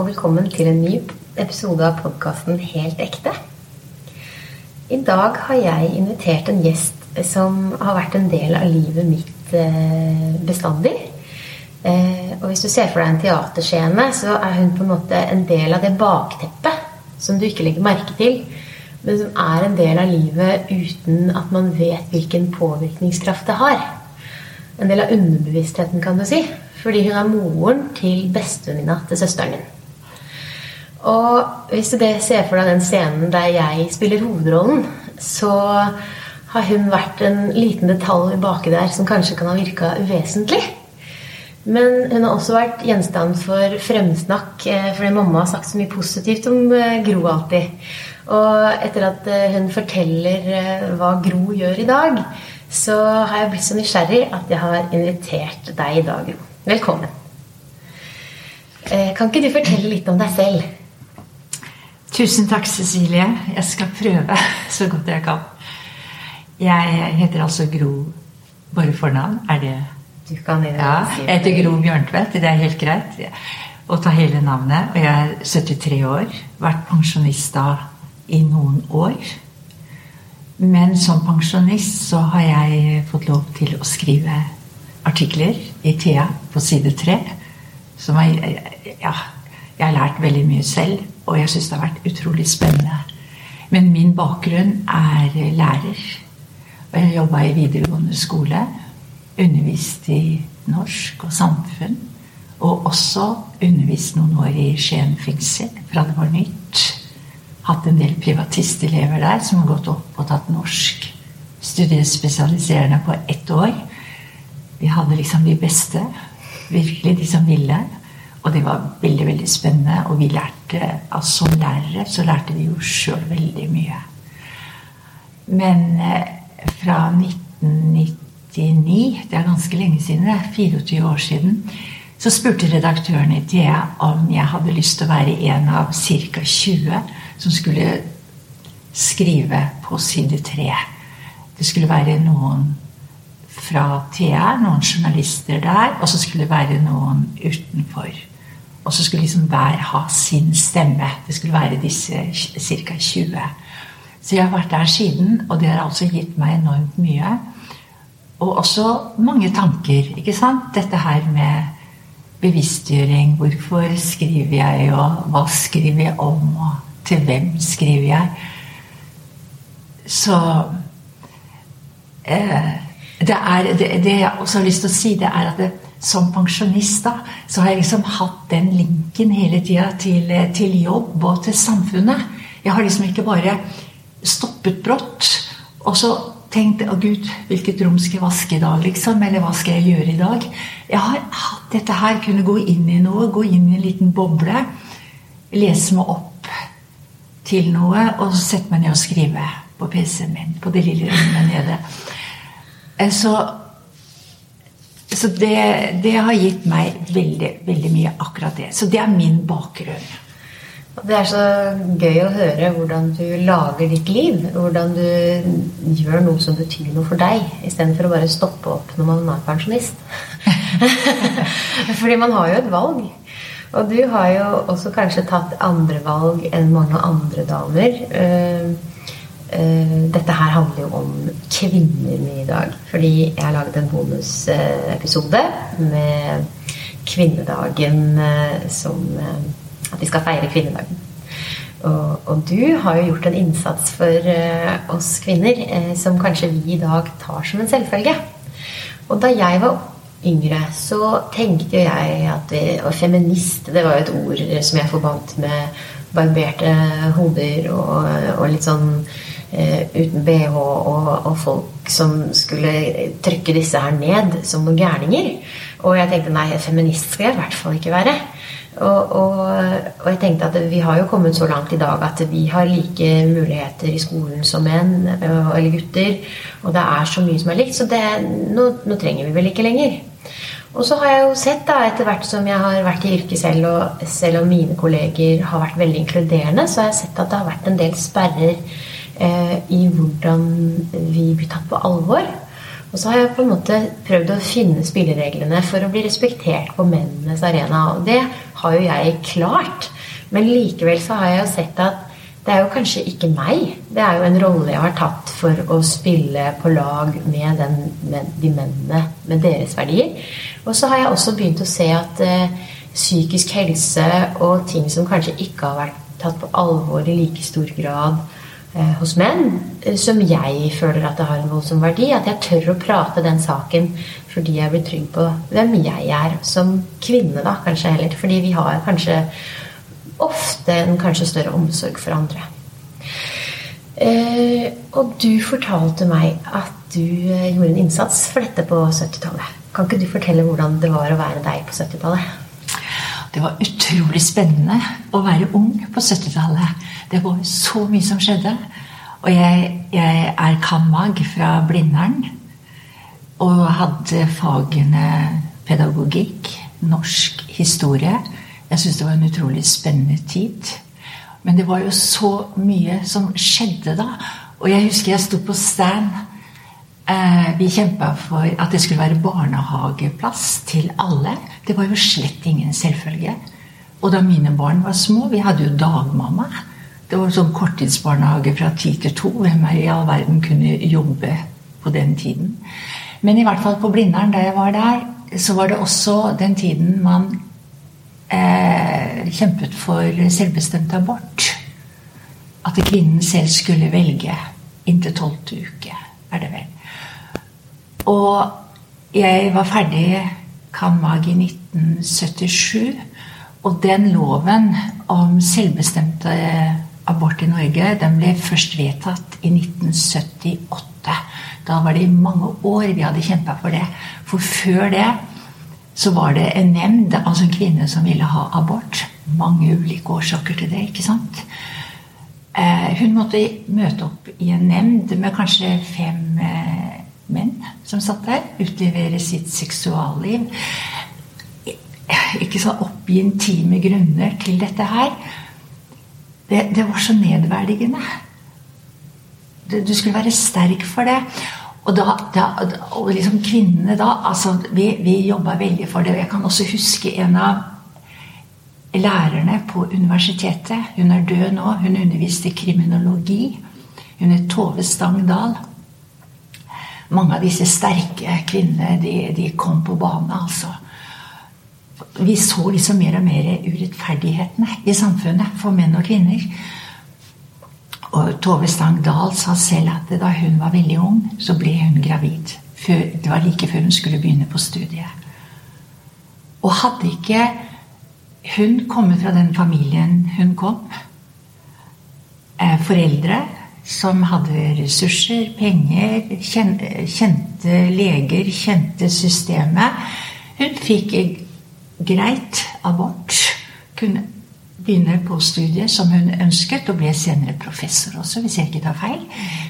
og velkommen til en ny episode av podkasten Helt ekte. I dag har jeg invitert en gjest som har vært en del av livet mitt eh, bestandig. Eh, og hvis du ser for deg en teaterscene, så er hun på en måte en del av det bakteppet som du ikke legger merke til, men som er en del av livet uten at man vet hvilken påvirkningskraft det har. En del av underbevisstheten, kan du si. Fordi hun er moren til bestevenninna til søsteren din. Og hvis du ser for deg den scenen der jeg spiller hovedrollen, så har hun vært en liten detalj baki der som kanskje kan ha virka uvesentlig. Men hun har også vært gjenstand for fremsnakk eh, fordi mamma har sagt så mye positivt om eh, Gro alltid. Og etter at eh, hun forteller hva Gro gjør i dag, så har jeg blitt så nysgjerrig at jeg har invitert deg i dag, Gro. Velkommen. Kan ikke du fortelle litt om deg selv? Tusen takk, Cecilie. Jeg skal prøve så godt jeg kan. Jeg heter altså Gro Bare fornavn. Er det Du kan det, Ja, Jeg heter Gro Bjørntvedt. Det er helt greit å ta hele navnet. Og jeg er 73 år. Vært pensjonist da i noen år. Men som pensjonist så har jeg fått lov til å skrive artikler i Thea på side tre. Som er, ja, jeg har lært veldig mye selv, og jeg syns det har vært utrolig spennende. Men min bakgrunn er lærer. Og jeg jobba i videregående skole. Undervist i norsk og samfunn. Og også undervist noen år i Skien fengsel fra det var nytt. Hatt en del privatistelever der som har gått opp og tatt norsk. Studiespesialiserende på ett år. Vi hadde liksom de beste. Virkelig de som ville. Og det var veldig veldig spennende. Og vi lærte, altså som lærere så lærte vi jo sjøl veldig mye. Men eh, fra 1999, det er ganske lenge siden, det er 24 år siden, så spurte redaktøren i Thea om jeg hadde lyst til å være en av ca. 20 som skulle skrive på side 3. Det skulle være noen fra Thea, noen journalister der, og så skulle det være noen utenfor. Og så skulle liksom hver ha sin stemme. Det skulle være disse ca. 20. Så jeg har vært der siden, og det har altså gitt meg enormt mye. Og også mange tanker. ikke sant? Dette her med bevisstgjøring. Hvorfor skriver jeg, og hva skriver jeg om, og til hvem skriver jeg? Så eh, det, er, det, det, jeg også har lyst til å si, det er at det, som pensjonist da, så har jeg liksom hatt den linken hele tida til, til, jobb og til samfunnet. Jeg har liksom ikke bare stoppet brått og så tenkt å gud, hvilket rom skal jeg vaske i dag, liksom? Eller hva skal jeg gjøre i dag? Jeg har hatt dette her, kunne gå inn i noe, gå inn i en liten boble. Lese meg opp til noe, og så sette meg ned og skrive på PC-en min. På det lille rommet nede. Eh, så, så det, det, har gitt meg veldig, veldig mye akkurat det. Så det er min bakgrunn. Det er så gøy å høre hvordan du lager ditt liv. Hvordan du gjør noe som betyr noe for deg, istedenfor å bare stoppe opp når man er pensjonist. Fordi man har jo et valg. Og du har jo også kanskje tatt andre valg enn mange andre damer. Uh, dette her handler jo om kvinner i dag. Fordi jeg har laget en bonusepisode med kvinnedagen uh, som uh, At vi skal feire kvinnedagen. Og, og, du har jo gjort en innsats for oss kvinner som kanskje vi i dag tar som en selvfølge. Og da jeg var yngre, så tenkte jo jeg at vi, Og feminist, det var jo et ord som jeg forbandt med barberte hoder og, og litt sånn Eh, uten bh og, og, folk som skulle trykke disse her ned som noen gærninger. Og jeg tenkte nei, feminist skal jeg i hvert fall ikke være. Og, og, og, jeg tenkte at vi har jo kommet så langt i dag at vi har like muligheter i skolen som menn eller gutter. Og det er så mye som er likt, så det, nå, nå, trenger vi vel ikke lenger. Og så har jeg jo sett, da, etter hvert som jeg har vært i yrket selv, og selv om mine kolleger har vært veldig inkluderende, så har jeg sett at det har vært en del sperrer eh, i hvordan vi blir tatt på alvor. Og så har jeg på en måte prøvd å finne spillereglene for å bli respektert på mennenes arena. Og det har jo jeg klart. Men likevel så har jeg jo sett at det er jo kanskje ikke meg. Det er jo en rolle jeg har tatt for å spille på lag med, den, med de mennene med deres verdier. Og så har jeg også begynt å se at eh, psykisk helse og ting som kanskje ikke har vært tatt på alvor i like stor grad eh, hos menn, eh, som jeg føler at det har en voldsom verdi. At jeg tør å prate den saken fordi jeg blir trygg på hvem jeg er som kvinne, da, kanskje heller. Fordi vi har kanskje ofte en kanskje større omsorg for andre. Eh, og du fortalte meg at du eh, gjorde en innsats for dette på 70-tallet. Kan ikke du fortelle hvordan det var å være deg på 70-tallet? Det var utrolig spennende å være ung på 70-tallet. Det var så mye som skjedde. Og jeg, jeg er kan-mag fra Blindern. Og hadde fagene pedagogikk, norsk historie jeg syns det var en utrolig spennende tid. Men det var jo så mye som skjedde da. Og jeg husker jeg sto på stand. Eh, vi kjempa for at det skulle være barnehageplass til alle. Det var jo slett ingen selvfølge. Og da mine barn var små Vi hadde jo dagmamma. Det var sånn korttidsbarnehage fra ti til to. Hvem i all verden kunne jobbe på den tiden? Men i hvert fall på Blindern, da jeg var der, så var det også den tiden man eh, kjempet for selvbestemt abort. At kvinnen selv skulle velge inntil tolvte uke, er det vel. Og jeg var ferdig Kan-Mag i 1977. Og den loven om selvbestemte abort i Norge den ble først vedtatt i 1978. Da var det i mange år vi hadde kjempa for det. For før det så var det en nemnd, altså en kvinne som ville ha abort. Mange ulike årsaker til det. ikke sant? Eh, hun måtte møte opp i en nemnd med kanskje fem eh, menn som satt der. Utlevere sitt seksualliv. Ikke sånn oppgi intime grunner til dette her. Det, det var så nedverdigende. Du skulle være sterk for det. Og, da, da, og liksom kvinnene da altså Vi, vi jobba veldig for det. Jeg kan også huske en av lærerne på universitetet. Hun er død nå. Hun underviste kriminologi. Hun er Tove Stangdal. Mange av disse sterke kvinnene de, de kom på banen, altså. Vi så liksom mer og mer urettferdighetene i samfunnet for menn og kvinner. Og Tove Stang Dahl sa selv at da hun var veldig ung, så ble hun gravid. Det var like før hun skulle begynne på studiet. Og hadde ikke hun kommet fra den familien hun kom eh, Foreldre som hadde ressurser, penger, kjente leger, kjente systemet. Hun fikk greit abort. Kunne begynne på studiet som hun ønsket, og ble senere professor også, hvis jeg ikke tar feil.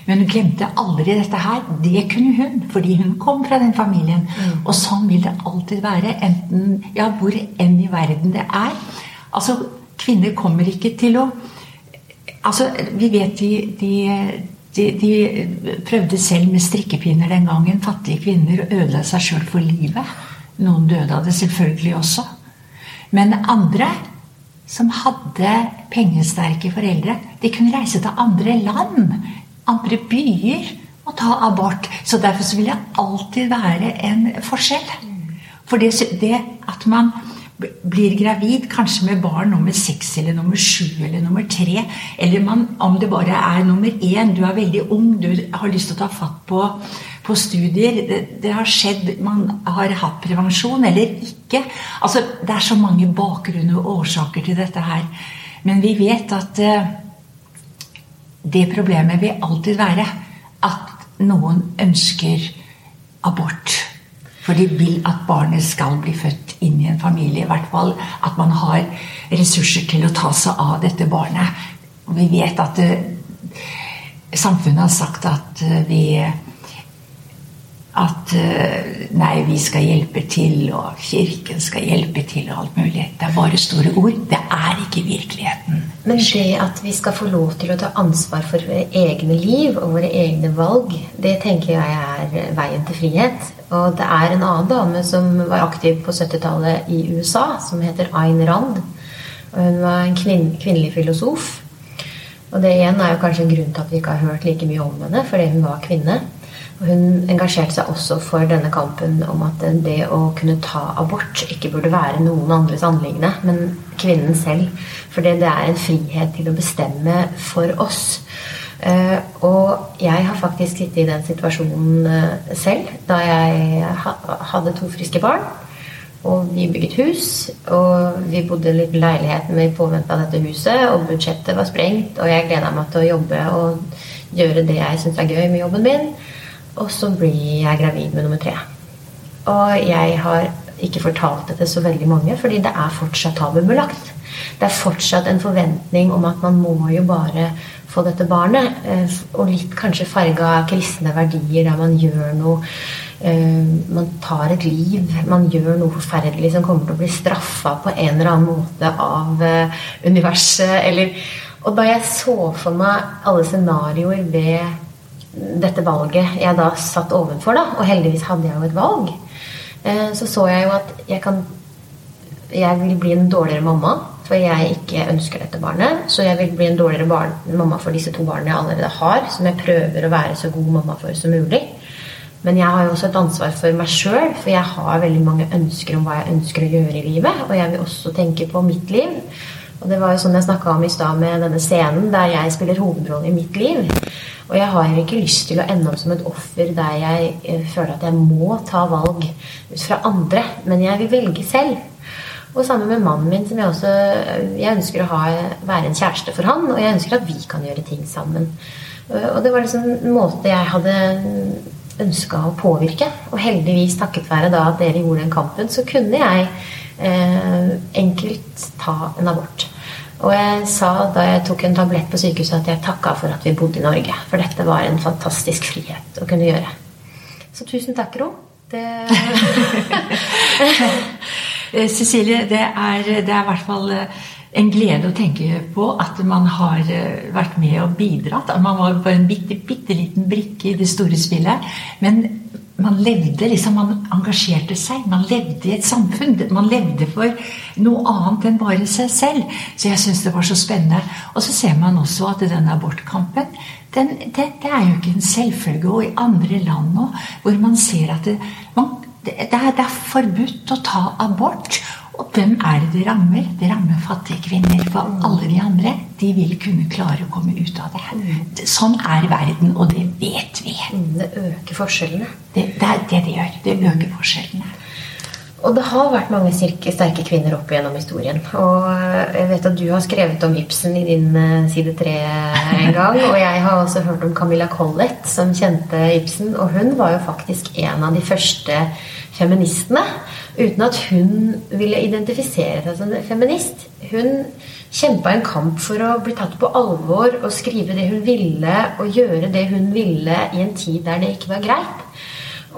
Men hun glemte aldri dette her. Det kunne hun, fordi hun kom fra den familien. Mm. Og sånn vil det alltid være, enten ja, hvor enn i verden det er. Altså, kvinner kommer ikke til å Altså, vi vet de, de de, de, prøvde selv med strikkepinner den gangen, fattige kvinner, ødela seg sjøl for livet. Noen døde av det selvfølgelig også. Men andre som hadde pengesterke foreldre, de kunne reise til andre land, andre byer, og ta abort. Så derfor så vil det alltid være en forskjell. For det, det at man blir gravid, kanskje med barn nummer seks eller nummer sju eller nummer tre, eller man, om det bare er nummer én, du er veldig ung, du har lyst til å ta fatt på på studier. Det, det, har skjedd Man har hatt prevensjon eller ikke. Altså, det er så mange bakgrunner og årsaker til dette her. Men vi vet at uh, det problemet vil alltid være at noen ønsker abort. For de vil at barnet skal bli født inn i en familie. I hvert fall at man har ressurser til å ta seg av dette barnet. Vi vet at uh, samfunnet har sagt at uh, vi at eh, nei, vi skal hjelpe til, og Kirken skal hjelpe til, og alt mulig. Det er bare store ord. Det er ikke virkeligheten. Men det at vi skal få lov til å ta ansvar for våre egne liv og våre egne valg, det tenker jeg er veien til frihet. Og det er en annen dame som var aktiv på 70-tallet i USA, som heter Ayn Rand. Og hun var en kvinn, kvinnelig filosof. Og det igjen er jo kanskje en grunn til at vi ikke har hørt like mye om henne, fordi hun var kvinne. Hun engasjerte seg også for denne kampen om at det å kunne ta abort ikke burde være noen andres anliggende, men kvinnen selv. Fordi det er en frihet til å bestemme for oss. Uh, og jeg har faktisk sittet i den situasjonen uh, selv da jeg ha hadde to friske barn. Og vi bygget hus, og vi bodde litt i leiligheten vi påventa dette huset. Og budsjettet var sprengt, og jeg gleda meg til å jobbe og gjøre det jeg syns er gøy med jobben min. Og så blir jeg gravid med nummer tre. Og jeg har ikke fortalt det til så veldig mange, fordi det er fortsatt tabubelagt. Det er fortsatt en forventning om at man må jo bare få dette barnet. Eh, og litt kanskje farga av kristne verdier, der man gjør noe eh, Man tar et liv, man gjør noe forferdelig som kommer til å bli straffa på en eller annen måte av eh, universet. Eller, og da jeg så for meg alle scenarioer ved dette valget jeg da satt ovenfor, da, og heldigvis hadde jeg jo et valg, eh, så så jeg jo at jeg kan Jeg vil bli en dårligere mamma for jeg ikke ønsker dette barnet. Så jeg vil bli en dårligere barn, mamma for disse to barna jeg allerede har, som jeg prøver å være så god mamma for som mulig. Men jeg har jo også et ansvar for meg sjøl, for jeg har veldig mange ønsker om hva jeg ønsker å gjøre i livet. Og jeg vil også tenke på mitt liv. Og det var jo sånn jeg snakka om i stad med denne scenen der jeg spiller hovedrollen i mitt liv. Og jeg har ikke lyst til å ende opp som et offer der jeg eh, føler at jeg må ta valg ut fra andre, men jeg vil velge selv. Og sammen med mannen min, som jeg også Jeg ønsker å ha, være en kjæreste for han, og jeg ønsker at vi kan gjøre ting sammen. Og det var liksom en måte jeg hadde ønska å påvirke. Og heldigvis, takket være da at dere gjorde den kampen, så kunne jeg eh, enkelt ta en abort. Og jeg sa da jeg tok en tablett på sykehuset, at jeg takka for at vi bodde i Norge. For dette var en fantastisk frihet å kunne gjøre. Så tusen takk, Ro. Det Cecilie, det er, det er i hvert fall eh, en glede å tenke på at man har eh, vært med og bidratt. At man var bare en bitte, bitte liten brikke i det store spillet. Men man levde liksom, man engasjerte seg. Man levde i et samfunn. Man levde for noe annet enn bare seg selv. Så jeg syns det var så spennende. Og så ser man også at denne abortkampen den, det, det, er jo ikke en selvfølge. Og i andre land nå, hvor man ser at det, man, det, er, det er forbudt å ta abort. Og hvem er det det rammer? Det rammer fattige kvinner. For alle de andre de vil kunne klare å komme ut av det. Sånn er verden, og det vet vi. Mm, det øker forskjellene. Det, det er det det gjør. Det øker forskjellene. Og det har vært mange sterke kvinner opp gjennom historien. Og jeg vet at du har skrevet om Ibsen i din eh, side tre en gang. Og jeg har også hørt om Camilla Collett, som kjente Ibsen. Og hun var jo faktisk en av de første feministene. Uten at hun ville identifisere seg som feminist. Hun kjempa en kamp for å bli tatt på alvor og skrive det hun ville, og gjøre det hun ville i en tid der det ikke var greit.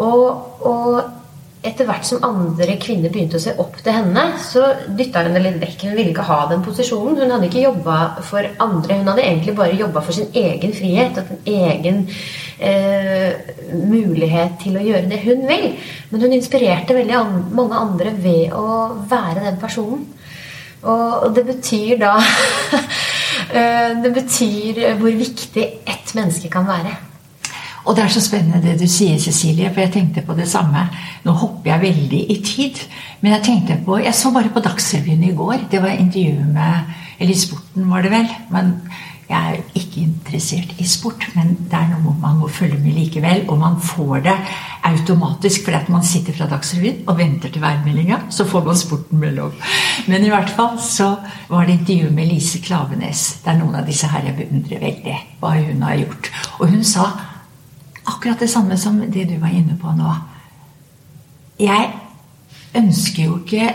Og, og etter hvert som andre kvinner begynte å se opp til henne, så dytta hun det litt vekk. Hun ville ikke ha den posisjonen. Hun hadde ikke jobba for andre. Hun hadde egentlig bare jobba for sin egen frihet og sin egen eh, mulighet til å gjøre det hun vil. Men hun inspirerte veldig an mange andre ved å være den personen. Og, det betyr da eh, Det betyr hvor viktig ett menneske kan være. Og det er så spennende det du sier, Cecilie, for jeg tenkte på det samme. Nå hopper jeg veldig i tid, men jeg tenkte på Jeg så bare på Dagsrevyen i går. Det var intervju med Eller i sporten, var det vel. Men jeg er ikke interessert i sport, men det er noe man må følge med likevel. Og man får det automatisk fordi at man sitter fra Dagsrevyen og venter til værmeldinga. Så får man sporten mellom. Men i hvert fall så var det intervju med Lise Klavenes. Det er noen av disse her jeg beundrer veldig, hva hun har gjort. Og hun sa akkurat det samme som det du var inne på nå. Jeg ønsker jo ikke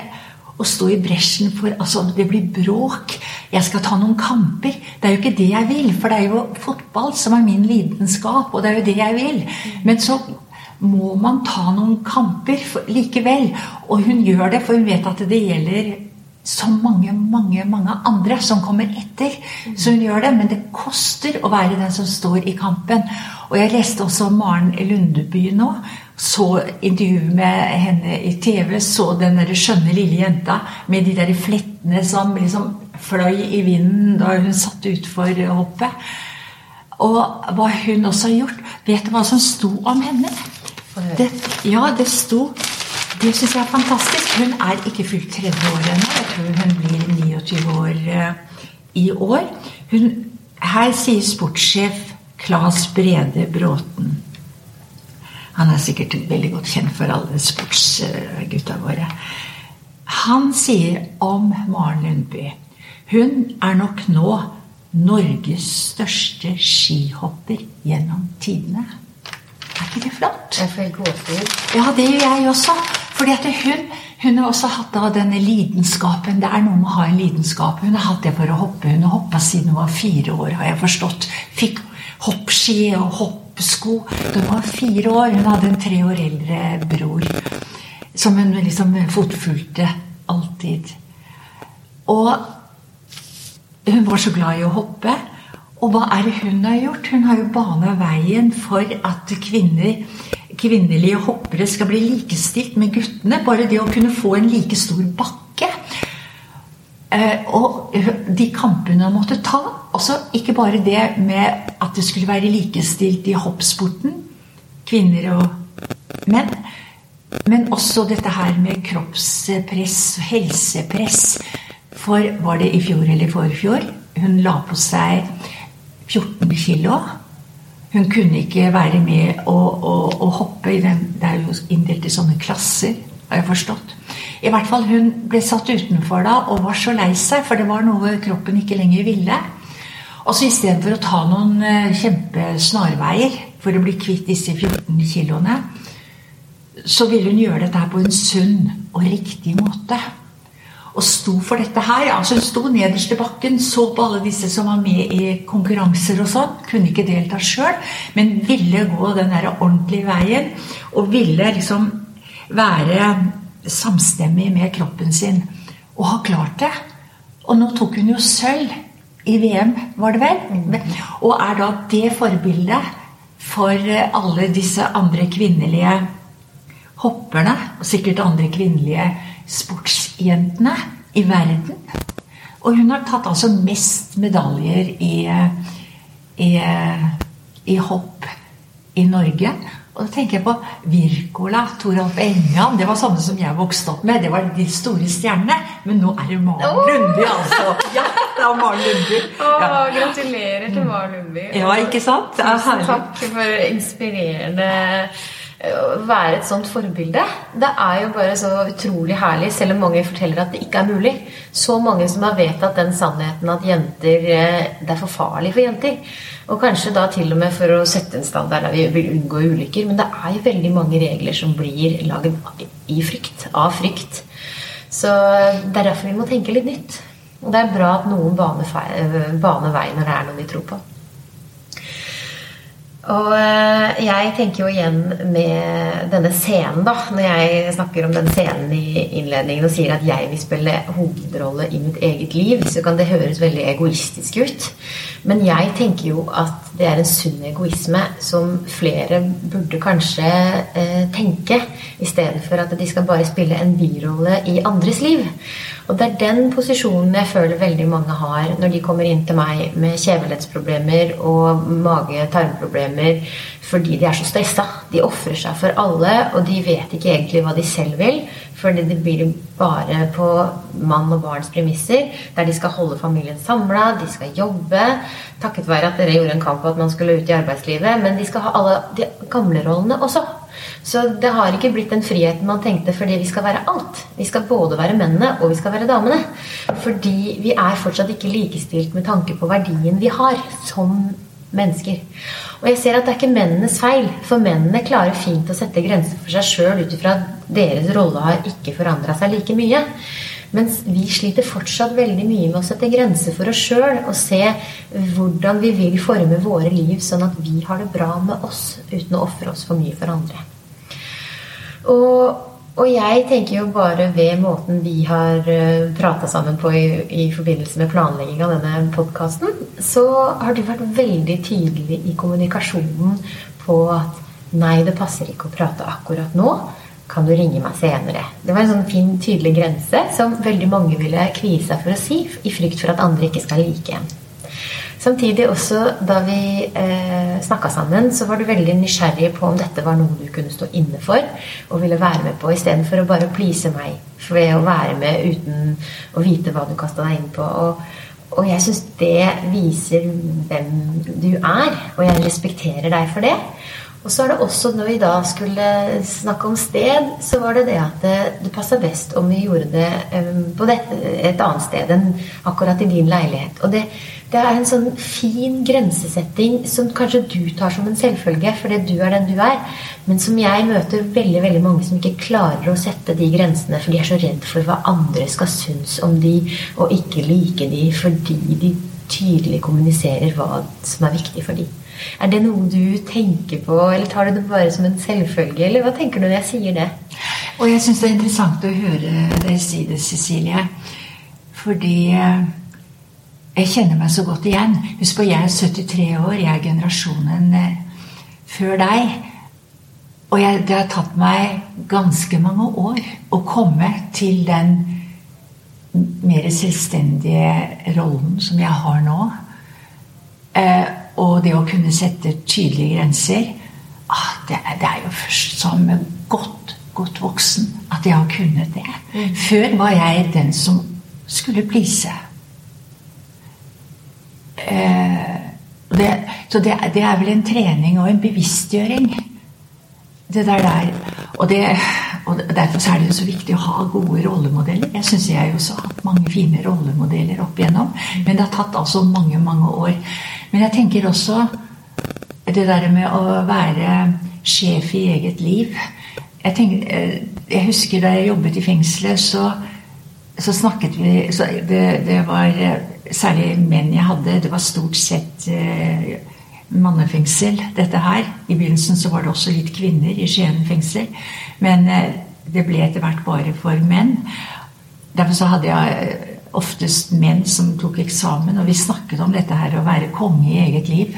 å stå i bresjen for altså det blir bråk. Jeg skal ta noen kamper. Det er jo ikke det jeg vil, for det er jo fotball som er min lidenskap, og det er jo det jeg vil. Men så må man ta noen kamper likevel. Og hun gjør det, for hun vet at det gjelder så mange, mange mange andre som kommer etter. Så hun gjør det, men det koster å være den som står i kampen. Og jeg leste også Maren Lundeby nå. Så intervjuet med henne i TV. Så den der skjønne lille jenta med de der flettene som liksom fløy i vinden da hun satt utfor hoppet. Og hva hun også har gjort. Vet du hva som sto om henne? Det, ja, det sto det syns jeg er fantastisk. Hun er ikke fylt 30 år ennå. Jeg tror hun blir 29 år uh, i år. Hun, her sier sportssjef Claes Brede Bråten Han er sikkert veldig godt kjent for alle sportsgutta våre. Han sier om Maren Lundby Hun er nok nå Norges største skihopper gjennom tidene. Er ikke det flott? Jeg får gåsehud. Ja, det gjør jeg også. Fordi at hun, hun har også hatt da denne lidenskapen. Det er noe med å ha en lidenskap. Hun har hatt det for å hoppe. Hun har hoppa siden hun var fire år, har jeg forstått. Fikk hoppski og hoppsko da hun var fire år. Hun hadde en tre år eldre bror som hun liksom fotfulgte alltid. Og hun var så glad i å hoppe. Og hva er det hun har gjort? Hun har jo bana veien for at kvinner kvinnelige hoppere skal bli likestilt med guttene. Bare det å kunne få en like stor bakke. Eh, og de kampene hun måtte ta. Også ikke bare det med at det skulle være likestilt i hoppsporten, kvinner og menn. Men også dette her med kroppspress, helsepress. For var det i fjor eller forfjor? Hun la på seg 14 kilo. Hun kunne ikke være med og, og, og hoppe i den Det er jo inndelt i sånne klasser, har jeg forstått. I hvert fall Hun ble satt utenfor da og var så lei seg, for det var noe kroppen ikke lenger ville. Og så istedenfor å ta noen uh, kjempesnarveier for å bli kvitt disse 14 kiloene, så ville hun gjøre dette på en sunn og riktig måte og sto for dette her. altså sto nederst i bakken, så på alle disse som var med i konkurranser og sånn. Kunne ikke delta sjøl, men ville gå den der ordentlige veien. Og ville liksom være samstemmig med kroppen sin. Og ha klart det. Og nå tok hun jo sølv i VM, var det vel? Og er da det forbildet for alle disse andre kvinnelige hopperne, og sikkert andre kvinnelige sportsjentene i verden. Og hun har tatt altså mest medaljer i, i, i hopp i Norge. Og da tenker jeg på Wirkola, Toralf Engan. Det var sånne som jeg vokste opp med. Det var de store stjernene. Men nå er det Maren oh! Lundby, altså. Ja, det er Maren Lundby. Ja. Oh, gratulerer til Maren Lundby. Ja, ikke sant? Tusen takk for inspirerende være et sånt forbilde. Det er jo bare så utrolig herlig, selv om mange forteller at det ikke er mulig. Så mange som har vedtatt den sannheten at jenter eh, Det er for farlig for jenter. Og kanskje da til og med for å sette en standard der vi vil unngå ulykker. Men det er jo veldig mange regler som blir laget i frykt. Av frykt. Så det er derfor vi må tenke litt nytt. Og det er bra at noen baner vei når det er noe vi tror på. Og eh, jeg tenker jo igjen med denne scenen, da. Når jeg snakker om den scenen i innledningen og sier at jeg vil spille hovedrolle i mitt eget liv, så kan det høres veldig egoistisk ut. Men jeg tenker jo at det er en sunn egoisme som flere burde kanskje eh, tenke, i stedet for at de skal bare spille en birolle i andres liv. Og det er den posisjonen jeg føler veldig mange har når de kommer inn til meg med kjevelettsproblemer og mage-tarmproblemer fordi de er så stressa. De ofrer seg for alle, og de vet ikke egentlig hva de selv vil. Fordi det blir bare på mann og barns premisser, der de skal holde familien samla, de skal jobbe. Takket være at dere gjorde en kamp på at man skulle ut i arbeidslivet. Men de skal ha alle de gamle rollene også. Så det har ikke blitt den friheten man tenkte fordi vi skal være alt. Vi skal både være mennene og vi skal være damene. Fordi vi er fortsatt ikke likestilt med tanke på verdien vi har som mennesker. Og jeg ser at det er ikke mennenes feil, for mennene klarer fint å sette grenser for seg sjøl ut ifra at deres rolle har ikke forandra seg like mye. Mens vi sliter fortsatt veldig mye med å sette grenser for oss sjøl og se hvordan vi vil forme våre liv sånn at vi har det bra med oss uten å ofre oss for mye for andre. Og Og jeg tenker jo bare ved måten vi har prata sammen på i, i, forbindelse med planlegging av denne podkasten, så har du vært veldig tydelig i kommunikasjonen på at nei, det passer ikke å prate akkurat nå. Kan du ringe meg senere? Det var en sånn fin, tydelig grense som veldig mange ville kvie seg for å si, i frykt for at andre ikke skal like en. Samtidig også, da vi eh, snakka sammen, så var du veldig nysgjerrig på om dette var noe du kunne stå inne for og ville være med på, istedenfor å bare please meg ved å være med uten å vite hva du kasta deg inn på. Og, og jeg syns det viser hvem du er, og jeg respekterer deg for det. Og så er det også, når vi da skulle snakke om sted, så var det det at det, det passa best om vi gjorde det um, på dette, et annet sted enn akkurat i din leilighet. Og det, det, er en sånn fin grensesetting som kanskje du tar som en selvfølge fordi du er den du er, men som jeg møter veldig veldig mange som ikke klarer å sette de grensene, for de er så redd for hva andre skal synes om de, og ikke like de fordi de tydelig kommuniserer hva som er viktig for de. Er det noe du tenker på, eller tar du det bare som en selvfølge? Eller hva tenker du når jeg sier det? Og jeg syns det er interessant å høre deg si det, Cecilie. Fordi eh, jeg kjenner meg så godt igjen. Husk på, jeg er 73 år. Jeg er generasjonen eh, før deg. Og jeg, det har tatt meg ganske mange år å komme til den mer selvstendige rollen som jeg har nå. Eh, og det å kunne sette tydelige grenser ah, det, er, det, er jo først som godt, godt voksen at jeg har kunnet det. Mm. Før var jeg den som skulle please. Eh, det, så det, det, er vel en trening og en bevisstgjøring, det der der. Og, det, og derfor er det så viktig å ha gode rollemodeller. Jeg syns jeg også har hatt mange fine rollemodeller opp igjennom. Men det har tatt altså mange, mange år. Men jeg tenker også det der med å være sjef i eget liv. Jeg, tenker, eh, jeg husker da jeg jobbet i fengselet, så, så snakket vi så det, det, var eh, særlig menn jeg hadde. Det var stort sett eh, mannefengsel, dette her. I begynnelsen så var det også litt kvinner i Skien fengsel. Men det ble etter hvert bare for menn. Derfor så hadde jeg oftest menn som tok eksamen, og vi snakket om dette her å være konge i eget liv.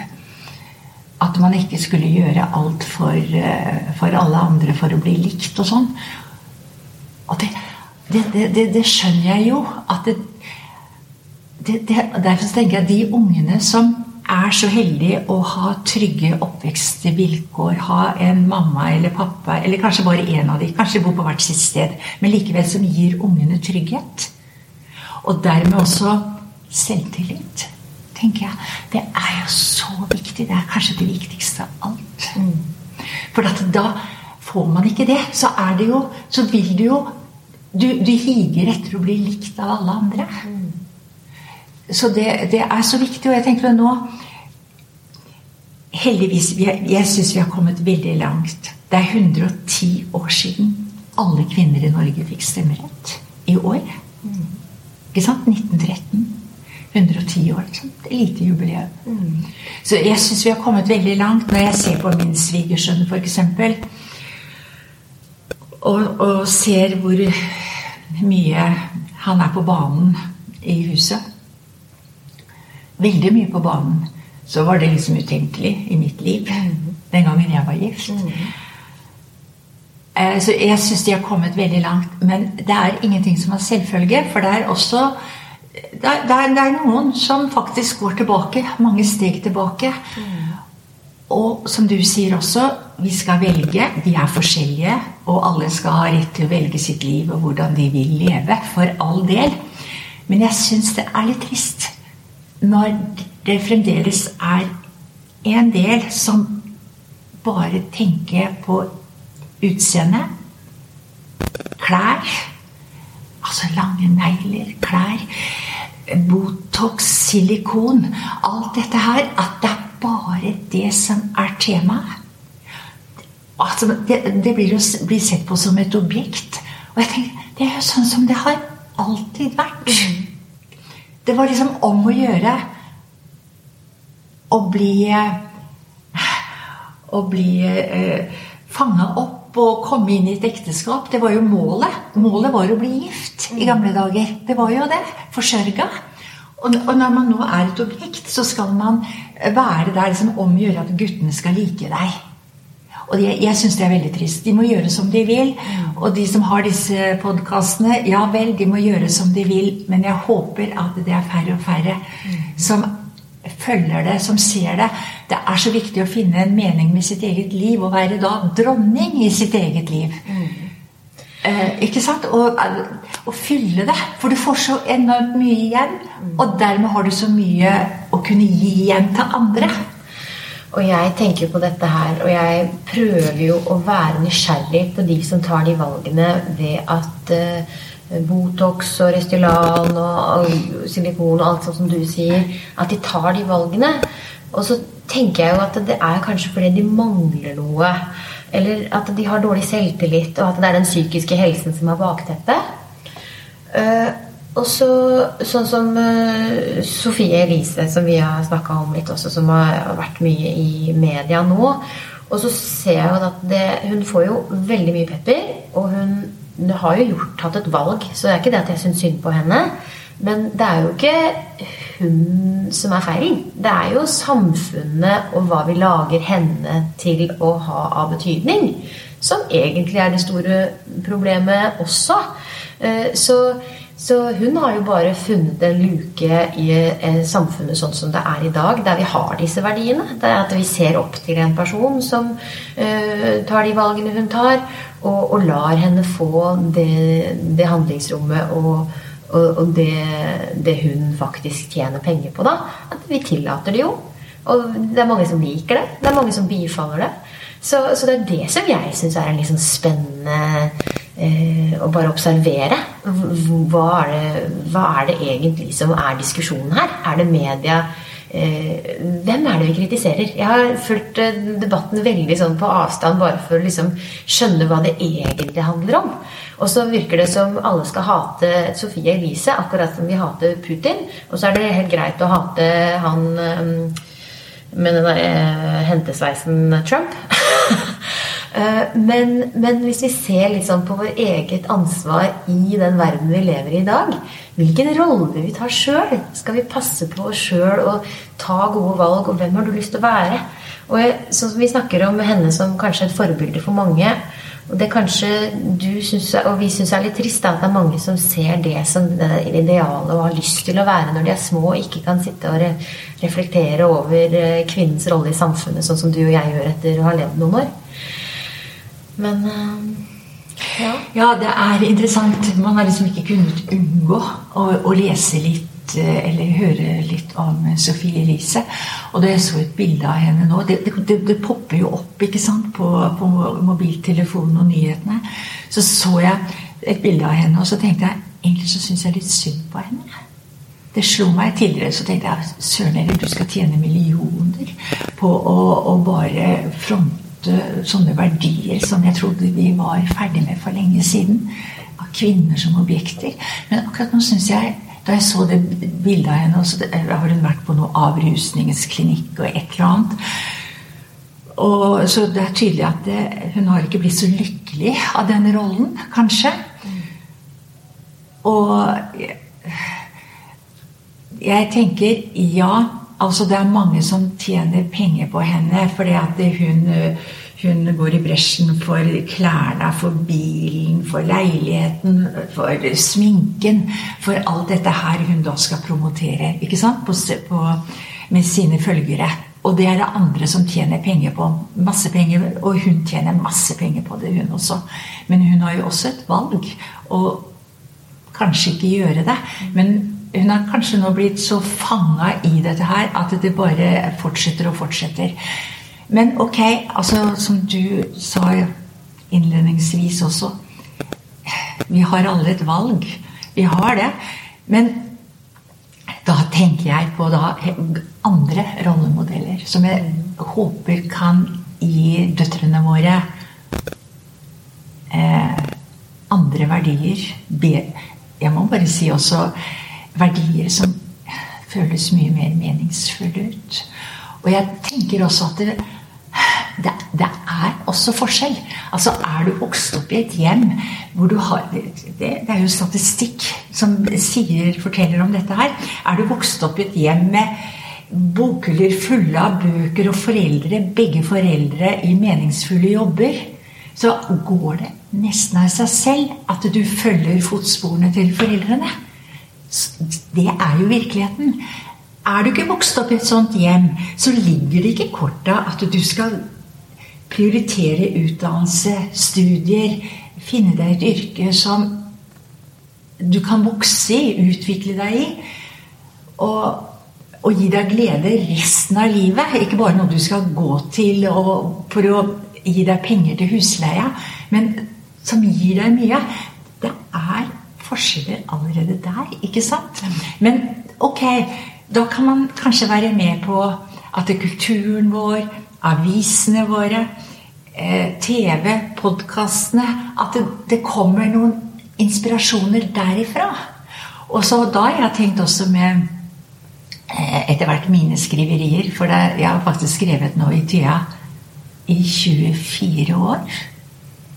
At man ikke skulle gjøre alt for, eh, for alle andre for å bli likt og sånn. Og det, det, det, det skjønner jeg jo. At det, Derfor tenker jeg at de ungene som er så heldige å ha trygge oppvekstvilkår, ha en mamma eller pappa, eller kanskje bare én av dem, kanskje bor på hvert sitt sted, men likevel som gir ungene trygghet, og dermed også selvtillit, tenker jeg. Det er jo så viktig. Det er kanskje det viktigste av alt. Mm. For da får man ikke det, så er det jo Så vil du jo Du, du higer etter å bli likt av alle andre. Mm. Så det, det, er så viktig. Og jeg tenker nå Heldigvis Jeg, jeg syns vi har kommet veldig langt. Det er 110 år siden alle kvinner i Norge fikk stemmerett. I år. Mm. Ikke sant? 1913. 110 år. Liksom. Elitejubileum. Mm. Så jeg syns vi har kommet veldig langt. Når jeg ser på min svigersønn, f.eks., og, og ser hvor mye han er på banen i huset Veldig mye på banen. Så var det liksom utenkelig i mitt liv mm. den gangen jeg var gift. Mm. Eh, så jeg syns de har kommet veldig langt. Men det er ingenting som er selvfølge. For det er også det er, det er, noen som faktisk går tilbake. Mange steg tilbake. Mm. Og som du sier også, vi skal velge. Vi er forskjellige. Og alle skal ha rett til å velge sitt liv og hvordan de vil leve. For all del. Men jeg syns det er litt trist når det fremdeles er en del som bare tenker på Utseende. Klær. Altså lange negler, klær. Botox, silikon. Alt dette her. At det er bare det som er temaet. Altså, det, det blir, blir, sett på som et objekt. Og jeg tenker, det er jo sånn som det har alltid vært. Det var liksom om å gjøre å bli Å bli eh, fanga opp opp og komme inn i et ekteskap. Det var jo målet. Målet var å bli gift i gamle dager. Det var jo det. Forsørga. Og når man nå er et objekt, så skal man være der som omgjør at guttene skal like deg. Og jeg, jeg syns det er veldig trist. De må gjøre som de vil. Og de som har disse podkastene, ja vel, de må gjøre som de vil. Men jeg håper at det er færre og færre som følger det, som ser det. Det er så viktig å finne en mening med sitt eget liv og være da dronning i sitt eget liv. Eh, ikke sant? Og, og, fylle det. For du får så enormt mye igjen. Og dermed har du så mye å kunne gi igjen til andre. Og jeg tenker på dette her, og jeg prøver jo å være nysgjerrig på de som tar de valgene ved at uh, Botox og Restylan og silikon og alt sånt som du sier, at de tar de valgene. Og så tenker jeg jo at det er kanskje fordi de mangler noe. Eller at de har dårlig selvtillit, og at det er den psykiske helsen som er bakteppet. Uh, og så sånn som uh, Sofie Elise, som vi har snakka om litt også, som har vært mye i media nå. Og så ser jeg jo at det, hun får jo veldig mye pepper, og hun, hun har jo gjort, tatt et valg. Så det er ikke det at jeg syns synd på henne. Men det er jo ikke hun som er feilen. Det er jo samfunnet og hva vi lager henne til å ha av betydning, som egentlig er det store problemet også. Uh, så så hun har jo bare funnet en luke i eh, samfunnet sånn som det er i dag, der vi har disse verdiene. Det er at vi ser opp til en person som uh, tar de valgene hun tar, og, og lar henne få det, det handlingsrommet og, og, og det, det, hun faktisk tjener penger på, da. At vi tillater det jo. Og det er mange som liker det. Det er mange som bifaller det. Så, så det er det som jeg syns er en sånn spennende eh, å bare observere. Hva er, det, hva er, det, egentlig som er diskusjonen her? Er det media? Eh, hvem er det vi kritiserer? Jeg har fulgt eh, debatten veldig sånn på avstand bare for å liksom skjønne hva det egentlig handler om. Og så virker det som alle skal hate Sofie Elise, akkurat som vi hater Putin. Og så er det helt greit å hate han um, med den uh, hentesveisen Trump. Eh, men, men, hvis vi ser liksom på vår eget ansvar i den verden vi lever i i dag Hvilken rolle vi tar sjøl? Skal vi passe på oss sjøl og ta gode valg? Og hvem har du lyst til å være? Og sånn som Vi snakker om henne som kanskje et forbilde for mange. Og det kanskje du synes, og vi syns er litt trist at det er mange som ser det som det idealet og har lyst til å være når de er små og ikke kan sitte og re reflektere over eh, kvinnens rolle i samfunnet, sånn som du og jeg gjør etter å ha levd noen år. Men eh, ja. ja. det er interessant. Man har liksom ikke kunnet unngå å, å lese litt eh, eller høre litt om Sophie Elise. Og da jeg så et bilde av henne nå Det, det, det popper jo opp ikke sant, på, på, mobiltelefonen og nyhetene. Så så jeg et bilde av henne, og så tenkte jeg egentlig så syns jeg litt synd på henne. Det slo meg tidligere, så tenkte jeg søren du skal tjene millioner på å, å bare fronte sånne verdier som jeg trodde vi var ferdig med for lenge siden. Av kvinner som objekter. Men akkurat nå syns jeg da jeg så det bildet av henne så Har hun vært på noe avrusningsklinikk og et eller annet? Og, så det er tydelig at det, hun har ikke blitt så lykkelig av denne rollen, kanskje. Og jeg tenker ja, Altså Det er mange som tjener penger på henne fordi at hun, hun går i bresjen for klærne, for bilen, for leiligheten, for sminken. For alt dette her hun da skal promotere ikke sant? På, på, med sine følgere. Og det er det andre som tjener penger på. Masse penger, Og hun tjener masse penger på det, hun også. Men hun har jo også et valg. Og kanskje ikke gjøre det. Men hun har kanskje nå blitt så fanga i dette her at det bare fortsetter og fortsetter. Men ok, altså som du sa innledningsvis også Vi har alle et valg. Vi har det. Men da tenker jeg på da andre rollemodeller som jeg håper kan gi døtrene våre eh, andre verdier. Jeg må bare si også verdier som føles mye mer meningsfulle ut. Og jeg tenker også at det, det, det, er også forskjell. Altså, Er du vokst opp i et hjem hvor du har Det, det er jo statistikk som sier, forteller om dette her. Er du vokst opp i et hjem med bokhyller fulle av bøker og foreldre, begge foreldre i meningsfulle jobber, så går det nesten av seg selv at du følger fotsporene til foreldrene. Det er jo virkeligheten. Er du ikke vokst opp i et sånt hjem, så ligger det ikke i korta at du skal prioritere utdannelse, studier, finne deg et yrke som du kan vokse i, utvikle deg i. Og, og gi deg glede resten av livet. Ikke bare noe du skal gå til for å gi deg penger til husleia, men som gir deg mye. Det er forskjeller allerede der, ikke sant? Men ok, da kan man kanskje være med på at kulturen vår, avisene våre, eh, TV, podkastene At det, det, kommer noen inspirasjoner derifra. Og så da har jeg tenkt også med eh, etter hvert mine skriverier For det, jeg har faktisk skrevet nå i tida i 24 år.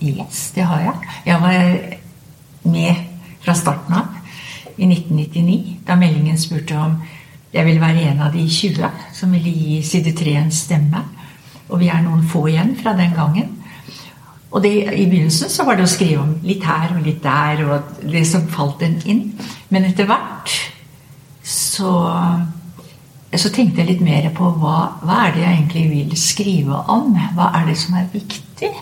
Yes, det har jeg. Jeg var med fra starten av i 1999, da meldingen spurte om jeg vil være en av de 20 som ville gi side 3 en stemme. Og vi er noen få igjen fra den gangen. Og det, I begynnelsen så var det å skrive om litt her og litt der, og det som falt en inn. Men etter hvert så, så tenkte jeg litt mer på hva, hva er det jeg egentlig vil skrive om? Hva er det som er viktig?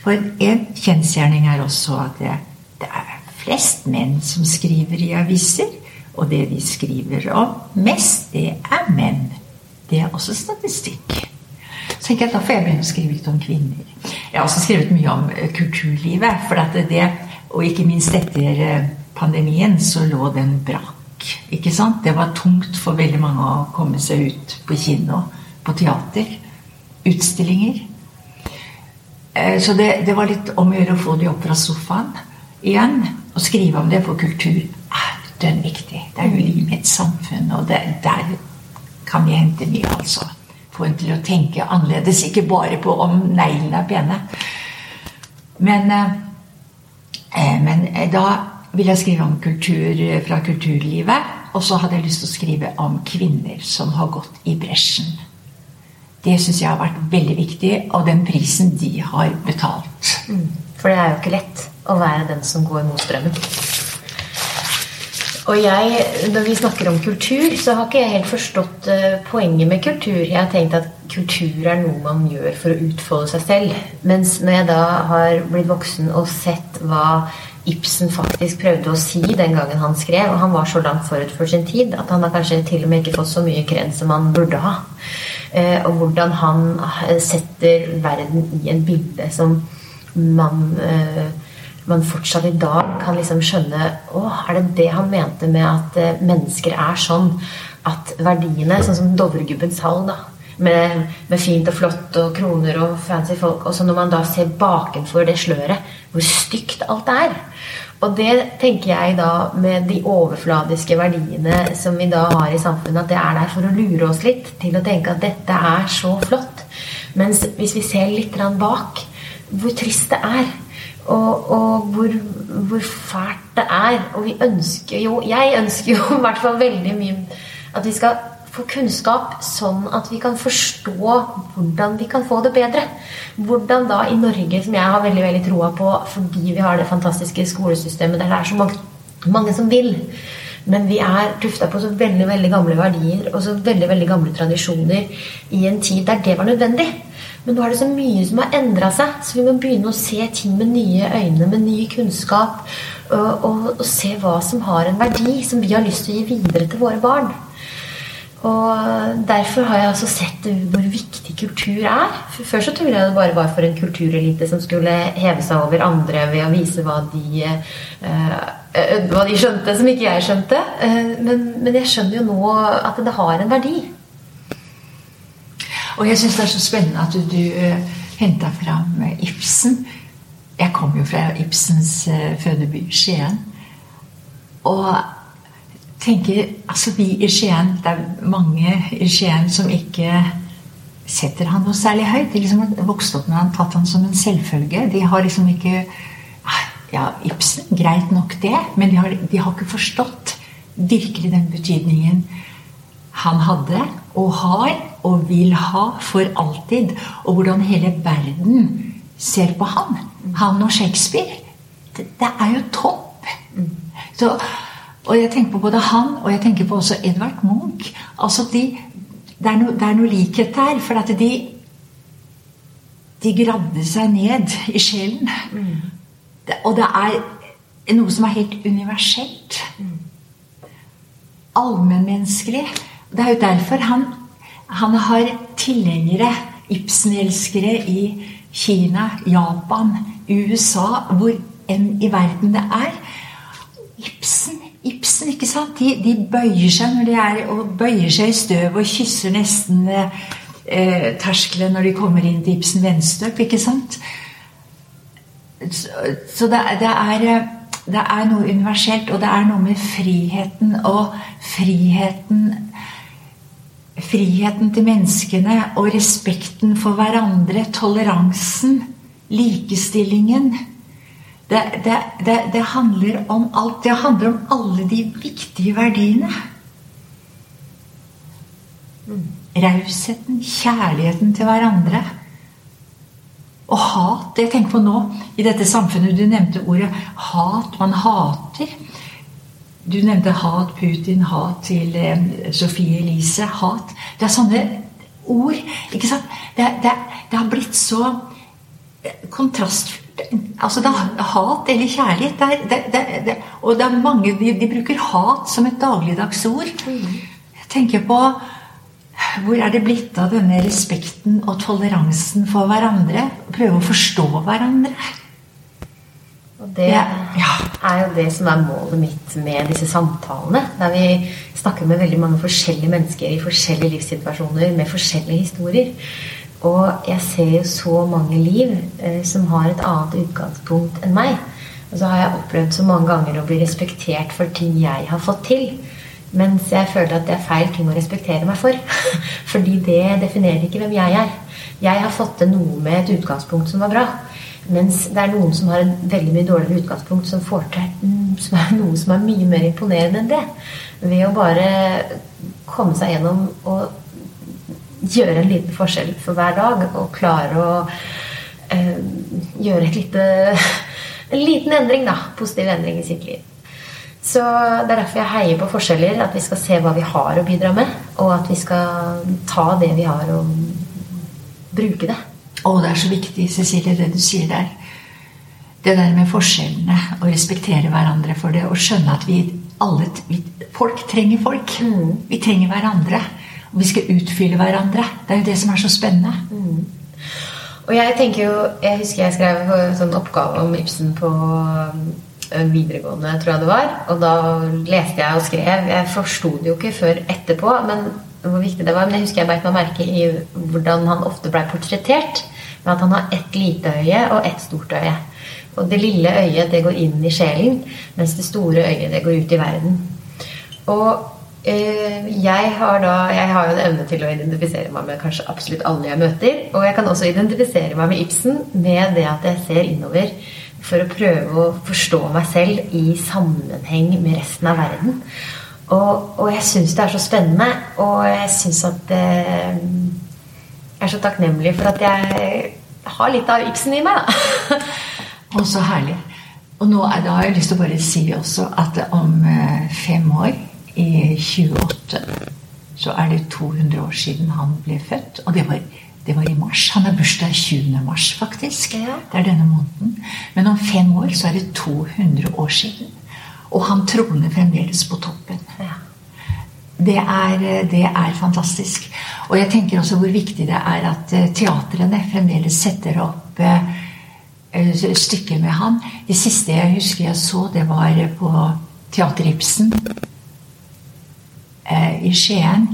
For en kjensgjerning er også at det, det er flest menn som skriver i aviser. Og det de skriver om mest, det er menn. Det er også statistikk. Så tenker jeg Da får jeg begynne å skrive litt om kvinner. Jeg har også skrevet mye om eh, kulturlivet. for at det, Og ikke minst etter eh, pandemien så lå den brakk. Ikke sant? Det var tungt for veldig mange å komme seg ut på kino, på teater, utstillinger. Eh, så det, det var litt om å gjøre å få de opp fra sofaen igjen. Og skrive om det, for kultur er dønn viktig. Det er jo livet i et samfunn, og det, der kan vi hente mye, altså. Få en til å tenke annerledes, ikke bare på om neglene er pene. Men, eh, eh men eh, da vil jeg skrive om kultur fra kulturlivet. Og så hadde jeg lyst til å skrive om kvinner som har gått i bresjen. Det syns jeg har vært veldig viktig, og den prisen de har betalt. Mm. For det er jo ikke lett å være den som går mot strømmen. Og jeg, når vi snakker om kultur, så har ikke jeg helt forstått uh, poenget med kultur. Jeg har tenkt at kultur er noe man gjør for å utfolde seg selv. Mens når jeg da har blitt voksen og sett hva Ibsen faktisk prøvde å si den gangen han skrev, og han var så langt forut for sin tid at han har kanskje til og med ikke fått så mye kred som han burde ha. Uh, og hvordan han setter verden i en bilde som man uh, man fortsatt i dag kan liksom skjønne Å, er det det han mente med at uh, mennesker er sånn at verdiene, sånn som Dovregubbens hall, da, med, med, fint og flott og kroner og fancy folk Og så når man da ser bakenfor det sløret, hvor stygt alt er Og det tenker jeg da med de overfladiske verdiene som vi da har i samfunnet, at det er der for å lure oss litt til å tenke at dette er så flott. Mens hvis vi ser litt bak, hvor trist det er og, og hvor, hvor, fælt det er. Og vi ønsker jo Jeg ønsker jo i hvert fall veldig mye at vi skal få kunnskap sånn at vi kan forstå hvordan vi kan få det bedre. Hvordan da i Norge, som jeg har veldig veldig troa på fordi vi har det fantastiske skolesystemet der det er så mange, mange som vil. Men vi er tufta på så veldig veldig gamle verdier og så veldig veldig gamle tradisjoner i en tid der det var nødvendig. Men nå er det så mye som har endra seg, så vi må begynne å se ting med nye øyne, med ny kunnskap. Og, og, og, se hva som har en verdi, som vi har lyst til å gi videre til våre barn. Og Derfor har jeg også sett hvor viktig kultur er. Før så trodde jeg det bare var for en kulturelite som skulle heve seg over andre ved å vise hva de, uh, hva de skjønte som ikke jeg skjønte. Uh, men, men jeg skjønner jo nå at det har en verdi. Og jeg syns det er så spennende at du, du eh, henta fram uh, Ibsen. Jeg kom jo fra Ibsens uh, fødeby, Skien. Og tenker Altså, vi i Skien Det er mange i Skien som ikke setter han noe særlig høyt. De liksom har vokst opp med han, tatt han som en selvfølge. De har liksom ikke Ja, Ibsen, greit nok det, men de har, de har ikke forstått virkelig den betydningen han hadde og har og vil ha for alltid. Og hvordan hele verden ser på han. Han og Shakespeare. Det, det er jo topp. Så, og jeg tenker på både han og jeg tenker på også Edvard Munch. Altså de, det, er no, det er noe likhet der. For at de de gravde seg ned i sjelen. Mm. Det, og det er noe som er helt universelt. Mm. Allmennmenneskelig. Det er jo derfor han, han har tilhengere, Ibsen-elskere, i Kina, Japan, USA, hvor enn i verden det er. Ibsen, Ibsen, ikke sant? De, de bøyer seg når de er og bøyer seg i støv og kysser nesten eh, terskelen når de kommer inn til Ibsen Venstøp, ikke sant? Så, så det, det, er, det er noe universelt, og det er noe med friheten og friheten Friheten til menneskene og respekten for hverandre, toleransen, likestillingen det, det, det, det, handler om alt. Det handler om alle de viktige verdiene. Rausheten, kjærligheten til hverandre. Og hat. Jeg tenker på nå, i dette samfunnet Du nevnte ordet hat. Man hater. Du nevnte hat Putin, hat til eh, Sofie Elise. Hat. Det er sånne ord. ikke sant? Det, det, det har blitt så eh, kontrast Altså det er hat eller kjærlighet. Det er, og det er mange de, de, bruker hat som et dagligdagsord. Jeg tenker på hvor er det blitt av denne respekten og toleransen for hverandre? Prøve å forstå hverandre. Og det ja. er jo det som er målet mitt med disse samtalene. Der vi snakker med veldig mange forskjellige mennesker i forskjellige livssituasjoner med forskjellige historier. Og jeg ser jo så mange liv eh, som har et annet utgangspunkt enn meg. Og så har jeg opplevd så mange ganger å bli respektert for ting jeg har fått til. Mens jeg føler at det er feil ting å respektere meg for. Fordi det definerer ikke hvem jeg er. Jeg har fått til noe med et utgangspunkt som var bra. Mens det er noen som har en veldig mye dårligere utgangspunkt, som får til som er noe som er mye mer imponerende enn det. Ved å bare komme seg gjennom og gjøre en liten forskjell for hver dag. Og klare å eh, gjøre et lite, en liten endring, da. Positiv endring i sitt liv. Så Det er derfor jeg heier på forskjeller. At vi skal se hva vi har å bidra med. Og at vi skal ta det vi har, og bruke det. Å, det er så viktig, Cecilie, det du sier der. Det der med forskjellene. Å respektere hverandre for det. Og skjønne at vi alle vi, Folk trenger folk. Mm. Vi trenger hverandre. Og vi skal utfylle hverandre. Det er jo det som er så spennende. Mm. Og jeg tenker jo Jeg husker jeg skrev en sånn oppgave om Ibsen på videregående, tror jeg det var. Og da leste jeg og skrev. Jeg forsto det jo ikke før etterpå men hvor viktig det var. Men jeg husker jeg beit meg merke i hvordan han ofte blei portrettert. Med at han har ett lite øye og ett stort øye. Og det lille øyet det går inn i sjelen, mens det store øyet det går ut i verden. Og eh, jeg har da Jeg har jo en evne til å identifisere meg med kanskje absolutt alle jeg møter. Og jeg kan også identifisere meg med Ibsen med det at jeg ser innover for å prøve å forstå meg selv i sammenheng med resten av verden. Og, og jeg syns det er så spennende, og jeg syns at Jeg er så takknemlig for at jeg har litt av Ibsen i meg, da. og så herlig. Og nå er, da har jeg lyst til å bare si også at om eh, fem år, i 28, så er det 200 år siden han ble født. Og det var det var i mars. Han har bursdag 20. mars, faktisk. Ja. Det er denne måneden. Men om fem år så er det 200 år siden. Og han troner fremdeles på toppen. Det, er, det er, fantastisk. Og jeg tenker også hvor viktig det er at eh, teatrene fremdeles setter opp uh, stykker med han. Det siste jeg husker jeg så, det var på Teater Ibsen uh, i Skien.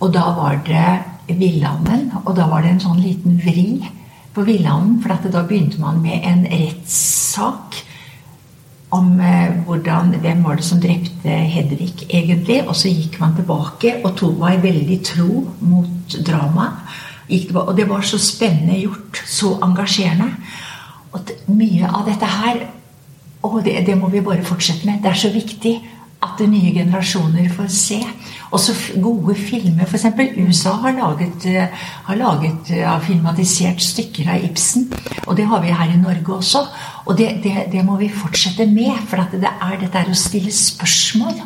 Og da var det Villanden. Og da var det en sånn liten vri på Villanden. For da begynte man med en rettssak om eh, hvordan, hvem var det som drepte Hedvig, egentlig. Og så gikk man tilbake og tok var veldig tro mot dramaet. og det var så spennende gjort. Så engasjerende. Og mye av dette her Og det, det må vi bare fortsette med. Det er så viktig at nye generasjoner får se. Også gode filmer. F.eks. USA har laget, eh, har laget eh, har filmatisert stykker av Ibsen. Og det har vi her i Norge også. Og det, det, det må vi fortsette med. For det er dette å stille spørsmål.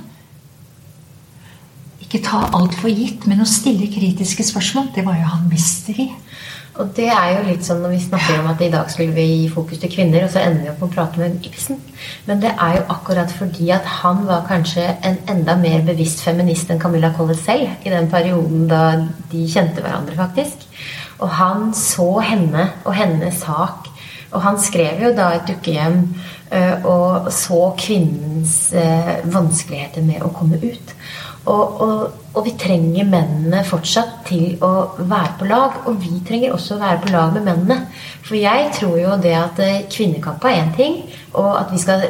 Ikke ta alt for gitt, men å stille kritiske spørsmål. Det var jo han mister i. Og det er jo litt sånn når vi snakker om at i dag skulle vi gi fokus til kvinner, og så ender vi opp med å prate med Ibsen. Men det er jo akkurat fordi at han var kanskje en enda mer bevisst feminist enn Camilla Collett selv i den perioden da de kjente hverandre, faktisk. Og han så henne og hennes sak. Og han skrev jo da et dukkehjem eh, og så kvinnens eh, vanskeligheter med å komme ut. Og, og, og, vi trenger mennene fortsatt til å være på lag. Og vi trenger også å være på lag med mennene. For jeg tror jo det at eh, kvinnekamp er én ting, og at vi skal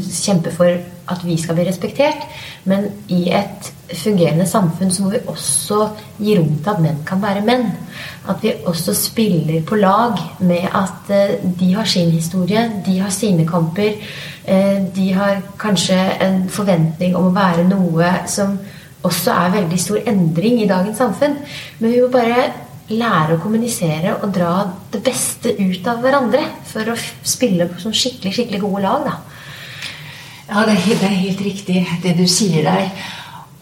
kjempe for at vi skal bli respektert. Men i et fungerende samfunn så må vi også gi rom til at menn kan være menn. At vi også spiller på lag med at eh, de har sin historie, de har sine kamper. Eh, de har kanskje en forventning om å være noe som også er veldig stor endring i dagens samfunn. Men vi må bare lære å kommunisere og dra det beste ut av hverandre for å spille på sånn skikkelig, skikkelig gode lag. da. Ja, det er, helt, det er helt riktig det du sier der.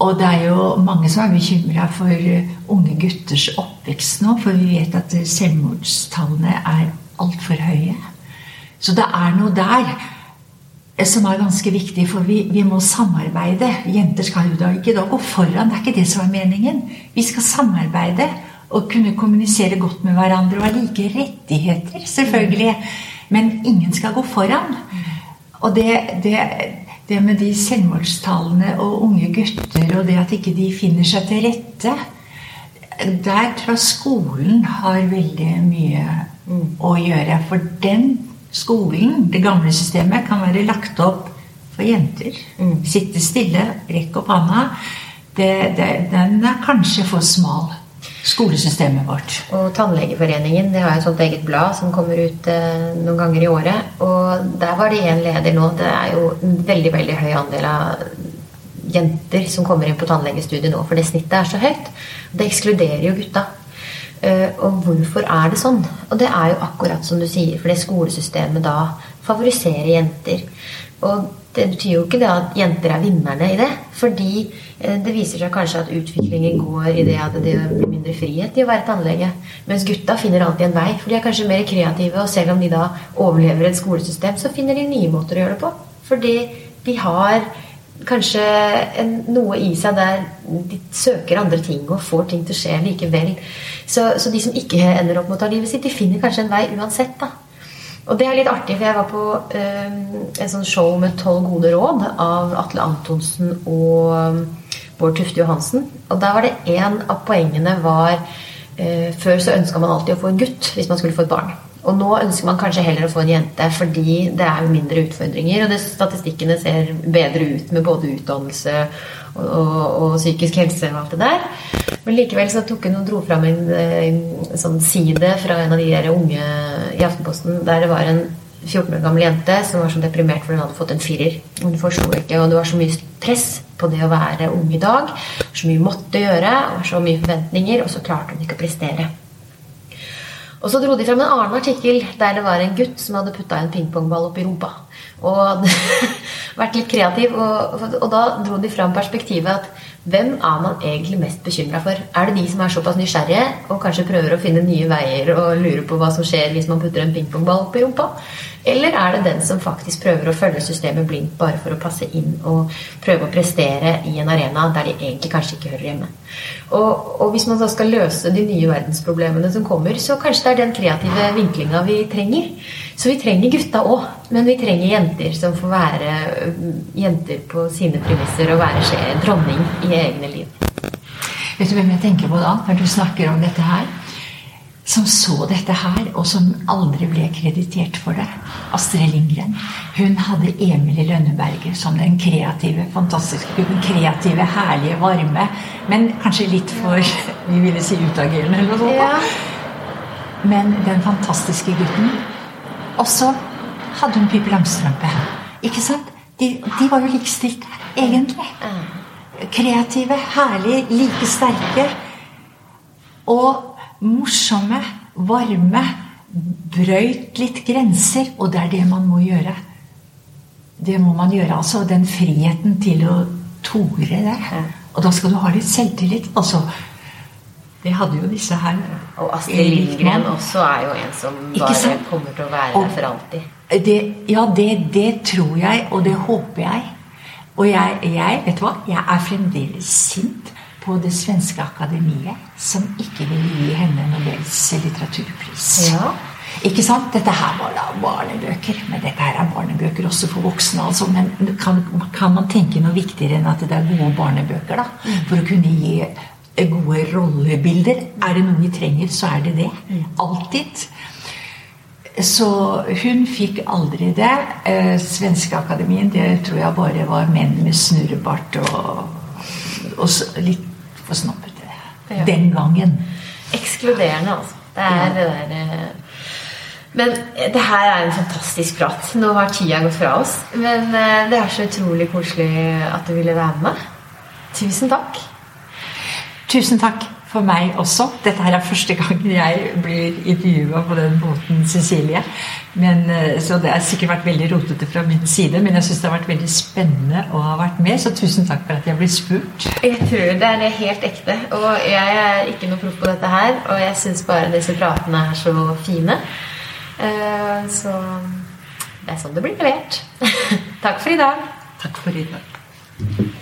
Og det er jo mange som er bekymra for unge gutters oppvekst nå. For vi vet at selvmordstallene er altfor høye. Så det er noe der som er ganske viktig, for vi, vi, må samarbeide. Jenter skal jo da ikke da gå foran, det er ikke det som er meningen. Vi skal samarbeide og kunne kommunisere godt med hverandre og ha like rettigheter, selvfølgelig. Men ingen skal gå foran. Og det, det, det, med de selvmordstallene og unge gutter og det at ikke de finner seg til rette Der tror jeg skolen har veldig mye å gjøre. For den skolen, det gamle systemet, kan være lagt opp for jenter. Mm. Sitte stille, rekke opp det, den er kanskje for smal. Skolesystemet vårt. Og Tannlegeforeningen det har et sånt eget blad som kommer ut eh, noen ganger i året. Og der var det én leder nå. Det er jo en veldig veldig høy andel av jenter som kommer inn på tannlegestudiet nå, for det snittet er så høyt. Det ekskluderer jo gutta. Uh, og hvorfor er det sånn? Og det er jo akkurat som du sier, fordi skolesystemet da favoriserer jenter. Og det betyr jo ikke det at jenter er vinnerne i det. Fordi eh, det viser seg kanskje at utviklingen går i det at det blir mindre frihet i å være tannlege. Mens gutta finner alltid en vei, for de er kanskje mer kreative. Og selv om de da overlever et skolesystem, så finner de nye måter å gjøre det på. Fordi de har kanskje en, noe i seg der de søker andre ting og får ting til å skje likevel. Så, så, de som ikke ender opp med å ta livet sitt, de finner kanskje en vei uansett. da. Og det er litt artig, for jeg var på um, en sånn show med Tolv gode råd av Atle Antonsen og um, Bård Tufte Johansen. Og der var det én av poengene var uh, Før så ønska man alltid å få en gutt hvis man skulle få et barn. Og nå ønsker man kanskje heller å få en jente fordi det er mindre utfordringer. Og det, statistikkene ser bedre ut med både utdannelse og, og, og, psykisk helse og alt det der. Men likevel så tok hun og dro fram en, en, sånn side fra en av de der unge i Aftenposten der det var en 14 år gammel jente som var så deprimert fordi hun hadde fått en firer. Hun forsto ikke, og det var så mye press på det å være ung i dag. Så mye måtte gjøre, og så mye forventninger, og så klarte hun ikke å prestere. Og så dro de frem en annen artikkel der det var en gutt som hadde putta en pingpongball opp i rumpa. Og vært litt kreativ. Og, og, da dro de fram perspektivet at hvem er man egentlig mest bekymra for? Er det de som er såpass nysgjerrige og kanskje prøver å finne nye veier og lurer på hva som skjer hvis man putter en pingpongball opp i rumpa? Eller er det den som faktisk prøver å følge systemet blindt bare for å passe inn og prøve å prestere i en arena der de egentlig kanskje ikke hører hjemme? Og, og hvis man da skal løse de nye verdensproblemene som kommer, så kanskje det er den kreative vinklinga vi trenger. Så vi trenger gutta òg, men vi trenger jenter som får være jenter på sine premisser og være dronning i egne liv. Vet du hvem jeg tenker på da, når du snakker om dette her? Som så dette her, og som aldri ble kreditert for det. Astrid Lindgren. Hun hadde Emil i Lønneberget som den kreative, fantastiske. Kreative, herlige, varme. Men kanskje litt for vi ville si utagerende eller noe sånt. Ja. Men den fantastiske gutten. Og så hadde hun Pippi Langstrømpe. Ikke sant? De, de var jo likestilte, egentlig. Kreative, herlige, like sterke. Og morsomme, varme. Brøyt litt grenser, og det er det man må gjøre. Det må man gjøre, altså. Den friheten til å tore det. Og da skal du ha litt selvtillit. Altså, det hadde jo disse her. Og Astrid Lindgren også er jo en som bare kommer til å være Og- der for alltid. Det, ja, det, det tror jeg, og det håper jeg. Og jeg, jeg, vet du hva? Jeg er fremdeles sint på det svenske akademiet, som ikke ville gi henne Nobels litteraturpris. Ja. Ikke sant? Dette her var da barnebøker, men dette her er barnebøker også for voksne. altså. Men kan, kan man tenke noe viktigere enn at det er gode barnebøker, da? For å kunne gi gode rollebilder. Er det noe vi trenger, så er det det. Alltid. Så hun fikk aldri det. Eh, Svenskeakademien, det tror jeg bare var menn med snurrebart og, og litt for snobbete. Ja. Den gangen. Ekskluderende, altså. Det er det der eh, Men det her er en fantastisk prat. Nå har tida gått fra oss. Men eh, det er så utrolig koselig at du ville være med. Tusen takk. Tusen takk for meg også. Dette her er første gang jeg blir intervjua på den måten, Cecilie. Men, eh, så det har sikkert vært veldig rotete fra min side, men jeg syns det har vært veldig spennende å ha vært med. Så tusen takk for at jeg ble spurt. Jeg tror det er helt ekte. Og jeg er ikke noe proff på dette her. Og jeg syns bare disse pratene er så fine. Eh, Så det er sånn det blir levert. Takk for i dag. Takk for i dag.